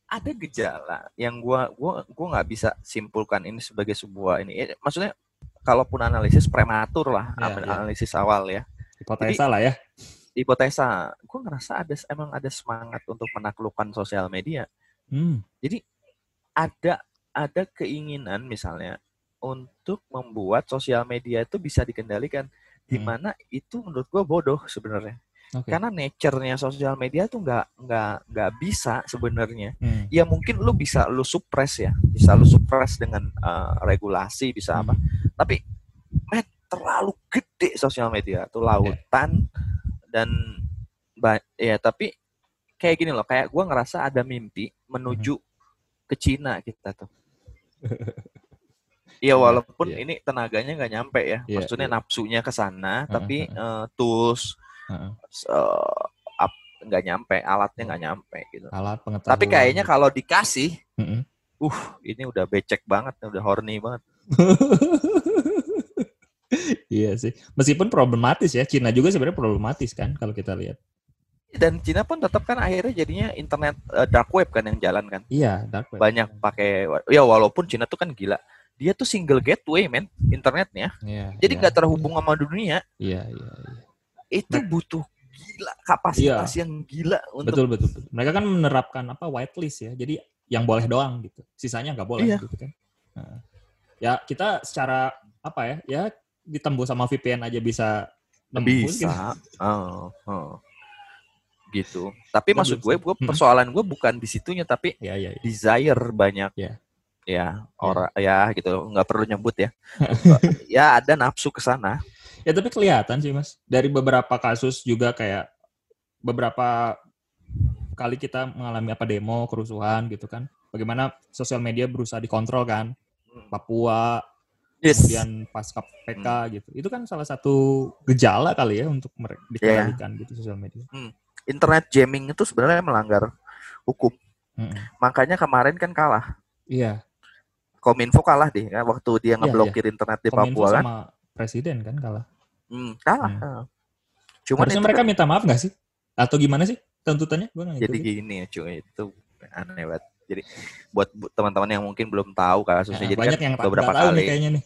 ada gejala yang gua gua gua nggak bisa simpulkan ini sebagai sebuah ini. Eh, Maksudnya kalaupun analisis prematur lah, Ya, apa- ya. analisis awal ya. Hipotesa lah ya. Hipotesa, gue ngerasa ada emang ada semangat untuk menaklukkan sosial media. Hmm. Ada ada keinginan misalnya untuk membuat sosial media itu bisa dikendalikan, di Hmm. mana itu menurut gue bodoh sebenarnya. Oke. Karena nature-nya sosial media tuh nggak nggak nggak bisa sebenarnya. Hmm. Ya mungkin lu bisa lu suppress ya, bisa lu suppress dengan eh, regulasi, bisa apa. Tapi men terlalu gede sosial media tuh lautan dan ya tapi kayak gini loh, kayak gua ngerasa ada mimpi menuju ke Cina kita tuh. *laughs* Iya walaupun iya. ini tenaganya nggak nyampe ya, Iya, maksudnya iya. nafsunya ke sana, Heeh, tapi eh, tools eh, nggak nyampe, alatnya nggak nyampe gitu. Alat pengetahuan. Tapi kayaknya kalau dikasih, uh ini udah becek banget, udah horny banget. *laughs* iya sih. Meskipun problematis ya, Cina juga sebenarnya problematis kan kalau kita lihat. Dan Cina pun tetap kan akhirnya jadinya internet eh, dark web kan yang jalan kan. Iya, dark web. banyak pakai ya walaupun Cina tuh kan gila dia tuh single gateway men internetnya Iya. jadi iya, nggak terhubung sama dunia Iya, iya, iya. itu butuh gila kapasitas yang gila untuk Betul, betul, betul. Mereka kan menerapkan apa whitelist ya. Jadi yang boleh doang gitu. Sisanya nggak boleh Iya. gitu kan. Nah. Ya kita secara apa ya? Ya ditembus sama VPN aja bisa Tembus gitu. Bisa. Oh, oh. Gitu. Tapi maksud gue, gue Hmm. persoalan gue bukan di situnya, tapi Ya, ya, ya. desire banyak. Ya. Ya, orang ya gitu, nggak perlu nyebut ya. *laughs* ya ada nafsu ke sana. Ya tapi kelihatan sih mas. Dari beberapa kasus juga kayak beberapa kali kita mengalami apa demo, kerusuhan gitu kan. Bagaimana sosial media berusaha dikontrol kan. Papua, Yes. kemudian pasca PK gitu. Itu kan salah satu gejala kali ya untuk mereka dikendalikan gitu sosial media. Internet jamming itu sebenarnya melanggar hukum. Mm-mm. Makanya kemarin kan kalah. Iya, Kominfo kalah deh ya, waktu dia Iya, ngeblokir internet di Kominfo Papua kan. sama presiden kan kalah. Hmm, kalah. Hmm. Cuman Harusnya mereka kan minta maaf nggak sih? Atau gimana sih tuntutannya? Gue jadi gini ya cuy, itu aneh banget. Jadi buat bu- teman-teman yang mungkin belum tahu kasusnya, Nah, jadi banyak kan yang beberapa nih kali kayaknya nih.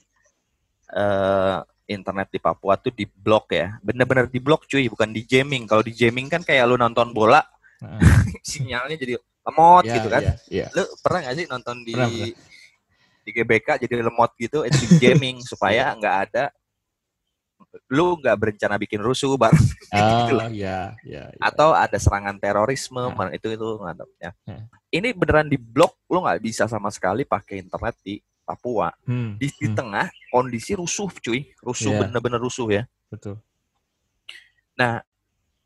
Eh, internet di Papua tuh diblok ya. Bener-bener diblok cuy, bukan di jamming. Kalau di jamming kan kayak lu nonton bola, Heeh. *laughs* sinyalnya jadi lemot Iya, gitu kan. iya, iya. Lu pernah gak sih nonton di Pernah, pernah. di GBK jadi lemot gitu, itu di jamming supaya nggak ada lu nggak berencana bikin rusuh bareng *laughs* Oh, iya, iya. iya. atau ada serangan terorisme Nah. itu itu mantap ya. Nah. Ini beneran diblok, lu nggak bisa sama sekali pakai internet di Papua. Hmm, Di, di hmm, tengah kondisi rusuh cuy, rusuh Iya. bener-bener rusuh ya. betul.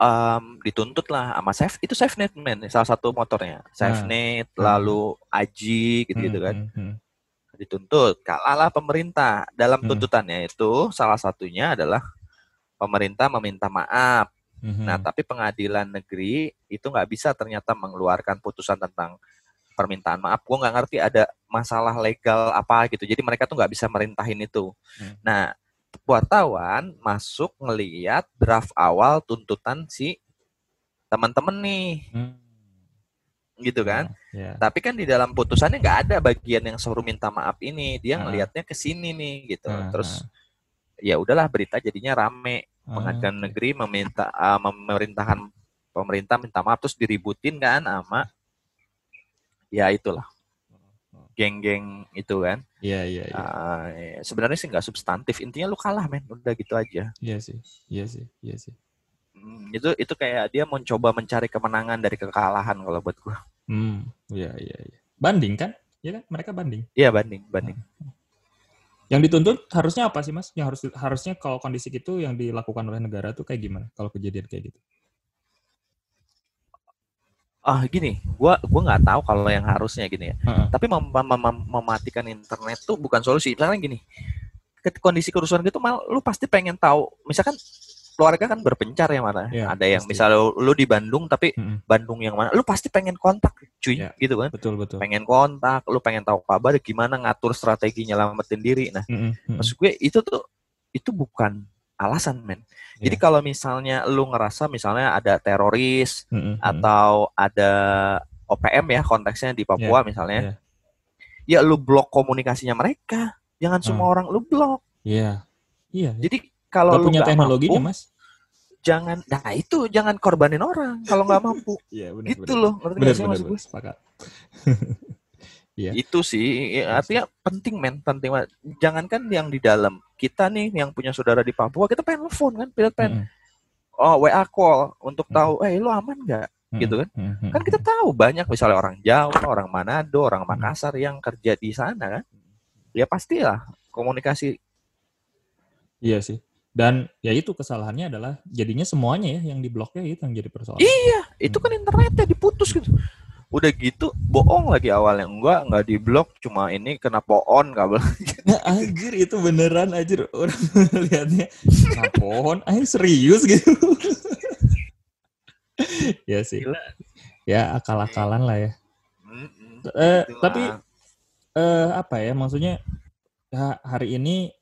Em, dituntut lah sama Safe itu SafeNet man, salah satu motornya. SafeNet, Hmm. lalu Aji gitu-gitu Hmm, kan. hmm, hmm. Dituntut, kalahlah pemerintah. Dalam Hmm. tuntutannya itu salah satunya adalah pemerintah meminta maaf. Hmm, Nah, tapi pengadilan negeri itu nggak bisa ternyata mengeluarkan putusan tentang permintaan maaf. Gue nggak ngerti ada masalah legal apa gitu. Jadi mereka tuh nggak bisa merintahin itu. Hmm. Nah, wartawan masuk ngeliat draft awal tuntutan si teman-teman nih, hmm. gitu kan? Ya. Tapi kan di dalam putusannya nggak ada bagian yang suruh minta maaf ini. Dia Ah. ngelihatnya ke sini nih, gitu. Ah, Terus ya udahlah berita jadinya rame. ah. Pengadilan negeri meminta ah, memerintahkan pemerintah minta maaf terus diributin kan sama ya itulah geng-geng itu kan. Iya, iya, iya. Ya, sebenarnya sih nggak substantif. Intinya lu kalah men, udah gitu aja. Iya sih, iya sih, iya sih. Hmm, itu itu kayak dia mencoba mencari kemenangan dari kekalahan kalau buat gua. Hmm, iya, iya, iya. Banding kan? Iya kan? Mereka banding. Iya banding banding. Yang dituntut harusnya apa sih, Mas? Yang harus harusnya kalau kondisi itu yang dilakukan oleh negara tuh kayak gimana? Kalau kejadian kayak gitu. Ah gini, gua gua nggak tahu kalau yang harusnya gini ya. Heeh. Tapi mem- mem- mem- mematikan internet tuh bukan solusi. Misalnya gini, kondisi kerusuhan gitu mal lu pasti pengen tahu. Misalkan keluarga kan berpencar ya mana. Iya, Ada yang pasti. misalnya lu, lu di Bandung tapi Mm-mm. Bandung yang mana? Lu pasti pengen kontak, cuy, Iya. gitu kan? Betul, betul. Pengen kontak, lu pengen tahu kabar gimana ngatur strategi nyelamatin diri. Nah, mm-mm. maksud gue itu tuh itu bukan alasan, men. Jadi Iya. kalau misalnya lu ngerasa misalnya ada teroris Mm-mm, mm-mm. atau ada OPM ya konteksnya di Papua misalnya, ya lu blok komunikasinya mereka. Jangan semua Ah. orang lu blok. Iya. Iya. Jadi kalau Gak lu punya nggak teknologinya, mampu, Mas. jangan. Nah itu jangan korbanin orang kalau nggak mampu. *laughs* Iya, benar. gitu loh, ngerti sih benar, maksud gue? Sepakat. *laughs* Itu sih ya, artinya penting men, penting banget. Jangankan yang di dalam. Kita nih yang punya saudara di Papua, kita pengen telepon kan, kita pengen Mm-mm, oh WA call untuk tahu, eh lu aman nggak? mm-mm, Gitu kan? mm-mm, Kan kita tahu banyak misalnya orang Jawa, orang Manado, orang Hmm. Makassar yang kerja di sana kan. Ya pastilah komunikasi. Iya sih. Dan ya itu kesalahannya adalah jadinya semuanya ya yang dibloknya itu yang jadi persoalan. Iya, itu Hmm. kan internetnya diputus gitu. Udah gitu bohong lagi awalnya. Enggak, enggak diblok, cuma ini kena poon kabel. Nah, anjir itu beneran anjir orang *laughs* lihatnya nah, pohon anjir serius gitu. *laughs* ya sih. Gila. Ya akal-akalan lah ya. Mm-mm. Eh, Itulah. tapi eh apa ya maksudnya ya, hari ini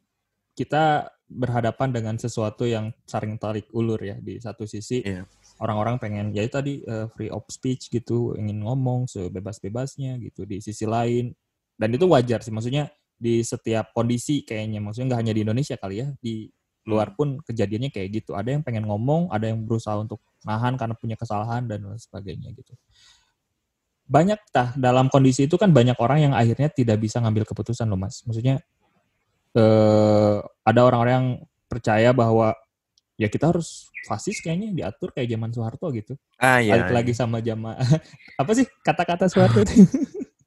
kita berhadapan dengan sesuatu yang saling tarik ulur ya di satu sisi Iya. Orang-orang pengen ya itu tadi eh, free of speech gitu ingin ngomong sebebas-bebasnya gitu di sisi lain. Dan itu wajar sih maksudnya di setiap kondisi kayaknya maksudnya nggak hanya di Indonesia kali ya di luar pun kejadiannya kayak gitu. Ada yang pengen ngomong ada yang berusaha untuk nahan karena punya kesalahan dan lain sebagainya gitu. Banyak tah dalam kondisi itu kan banyak orang yang akhirnya tidak bisa ngambil keputusan loh mas. Maksudnya eh, ada orang-orang yang percaya bahwa ya kita harus fasis kayaknya diatur kayak zaman Soeharto gitu. Ah iya. Balik lagi sama zaman *laughs* apa sih kata-kata Soeharto itu?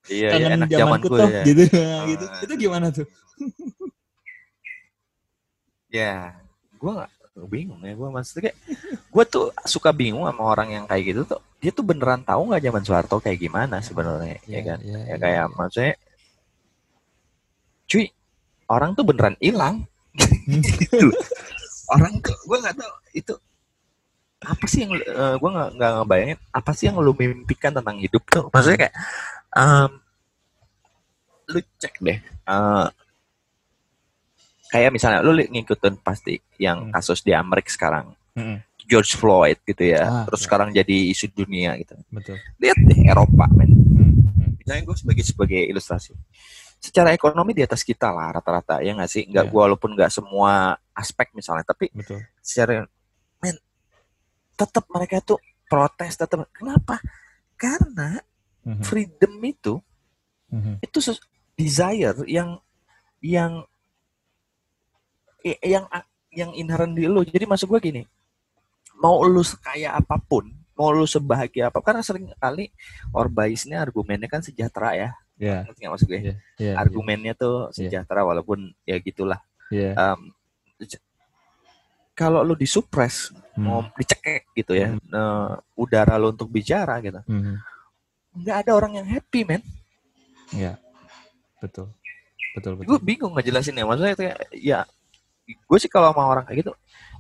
Iya, iya Kangen enak zaman zamanku kuto ya. gitu. gitu. Ah. Itu gimana tuh? *laughs* Ya, gue gak bingung ya. Gue maksudnya kayak, gue tuh suka bingung sama orang yang kayak gitu tuh. Dia tuh beneran tahu nggak zaman Soeharto kayak gimana sebenarnya, ya kan? Iya, Ya kayak maksudnya, cuy, orang tuh beneran hilang. *laughs* gitu. Orang tuh, gue nggak tahu itu apa sih yang uh, gue nggak nggak ngebayangin apa sih yang lu mimpikan tentang hidup tuh maksudnya kayak em, lu cek deh eh, kayak misalnya lu ngikutin pasti yang Hmm. kasus di Amerika sekarang Mm-mm. George Floyd gitu ya Ah, terus ya. sekarang jadi isu dunia gitu Betul. lihat deh Eropa men Hmm, hmm. misalnya gue sebagai sebagai ilustrasi secara ekonomi di atas kita lah rata-rata ya nggak sih? Nggak gua walaupun nggak semua aspek misalnya tapi Betul. secara men tetap mereka tuh protes tetap kenapa? Karena Mhm, freedom itu mhm. itu desire yang yang yang yang inherent di lu. Jadi maksud gue gini mau lu sekaya apa pun mau lu sebahagia apa karena sering kali orbaisnya argumennya kan sejahtera ya Iya, ngerti nggak maksud gue? Iya, iya. argumennya tuh sejahtera walaupun ya gitulah. Iya. Em, j- kalau lu disupres Hmm, mau dicekek gitu ya eh, udara lu untuk bicara gitu nggak ada orang yang happy men. Iya. Betul. Betul, betul. gue bingung ngejelasin ya maksudnya kayak ya gue sih kalau sama orang kayak gitu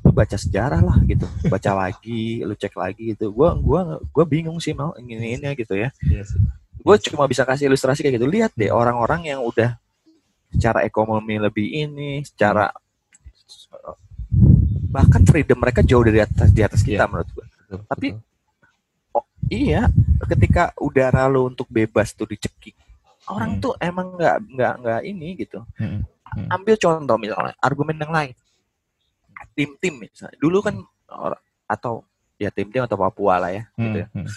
lu baca sejarah lah gitu. Baca lagi lu cek lagi gitu. Gue gua gue bingung sih mau ingin gitu ya. Iya sih. Gue cuma bisa kasih ilustrasi kayak gitu lihat deh orang-orang yang udah secara ekonomi lebih ini secara bahkan freedom mereka jauh dari atas di atas kita Iya. menurut gue Betul, Tapi- betul. iya ketika udara lu untuk bebas tuh dicekik orang Hmm. tuh emang nggak nggak nggak ini gitu Mhm. ambil contoh misalnya argumen yang lain tim-tim misalnya dulu kan atau ya tim-tim atau Papua lah ya gitu ya. Mhm.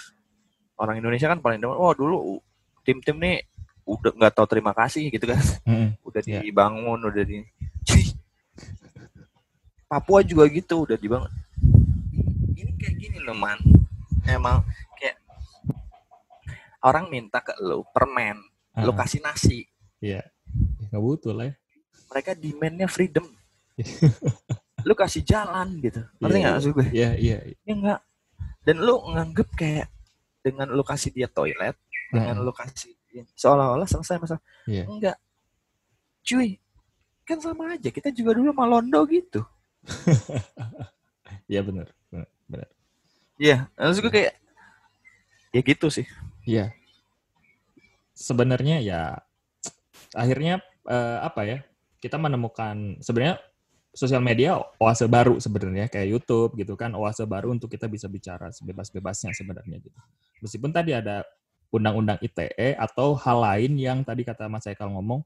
Orang Indonesia kan paling demen wah dulu tim-tim nih udah nggak tahu terima kasih gitu kan Mhm. *laughs* udah Iya. dibangun udah di *laughs* Papua juga gitu udah dibangun ini kayak gini loh man emang kayak orang minta ke lu permen lu Ah, kasih nasi Iya. Nggak butuh lah ya. mereka demandnya freedom *laughs* lu kasih jalan gitu ngerti Iya, nggak iya. maksud gue Iya, iya. ya enggak dan lu nganggep kayak dengan lu kasih dia toilet dengan lu kasih dia- seolah-olah selesai masalah Iya. enggak cuy kan sama aja kita juga dulu malondo gitu *laughs* Iya benar. benar, iya maksud gue kayak ya gitu sih Iya. Sebenarnya ya akhirnya eh, apa ya? Kita menemukan sebenarnya sosial media oase baru sebenarnya kayak YouTube gitu kan oase baru untuk kita bisa bicara sebebas-bebasnya sebenarnya gitu. Meskipun tadi ada undang-undang ITE atau hal lain yang tadi kata Mas Haikal ngomong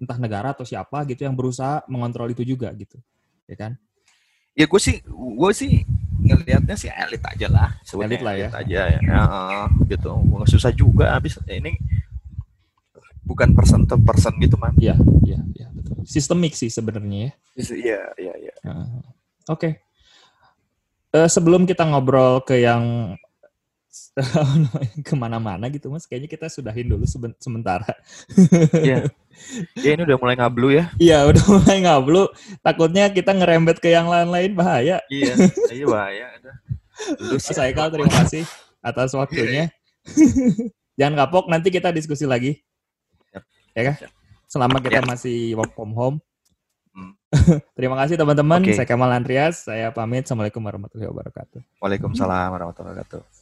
entah negara atau siapa gitu yang berusaha mengontrol itu juga gitu. Ya kan? ya gue sih gue sih ngelihatnya sih elit aja lah Elit lah ya. aja ya, Heeh, gitu Gua susah juga habis ini bukan person to person gitu man Iya, iya, iya betul. Sistemik sih sebenarnya ya. iya iya iya Oke. Eh, sebelum kita ngobrol ke yang *laughs* ke mana-mana gitu mas, kayaknya kita sudahin dulu sementara. Iya. ya ini udah mulai ngablu ya Iya, udah *laughs* mulai ngablu. Takutnya kita ngerembet ke yang lain-lain bahaya. iya iya bahaya Mas Haikal, terima kasih atas waktunya. *laughs* Jangan kapok, nanti kita diskusi lagi. Ya kan? Selama kita Siap. masih work from home. Hmm. terima kasih teman-teman. Oke. Saya Kamal Andreas. Saya pamit. Assalamualaikum warahmatullahi wabarakatuh. Waalaikumsalam warahmatullahi wabarakatuh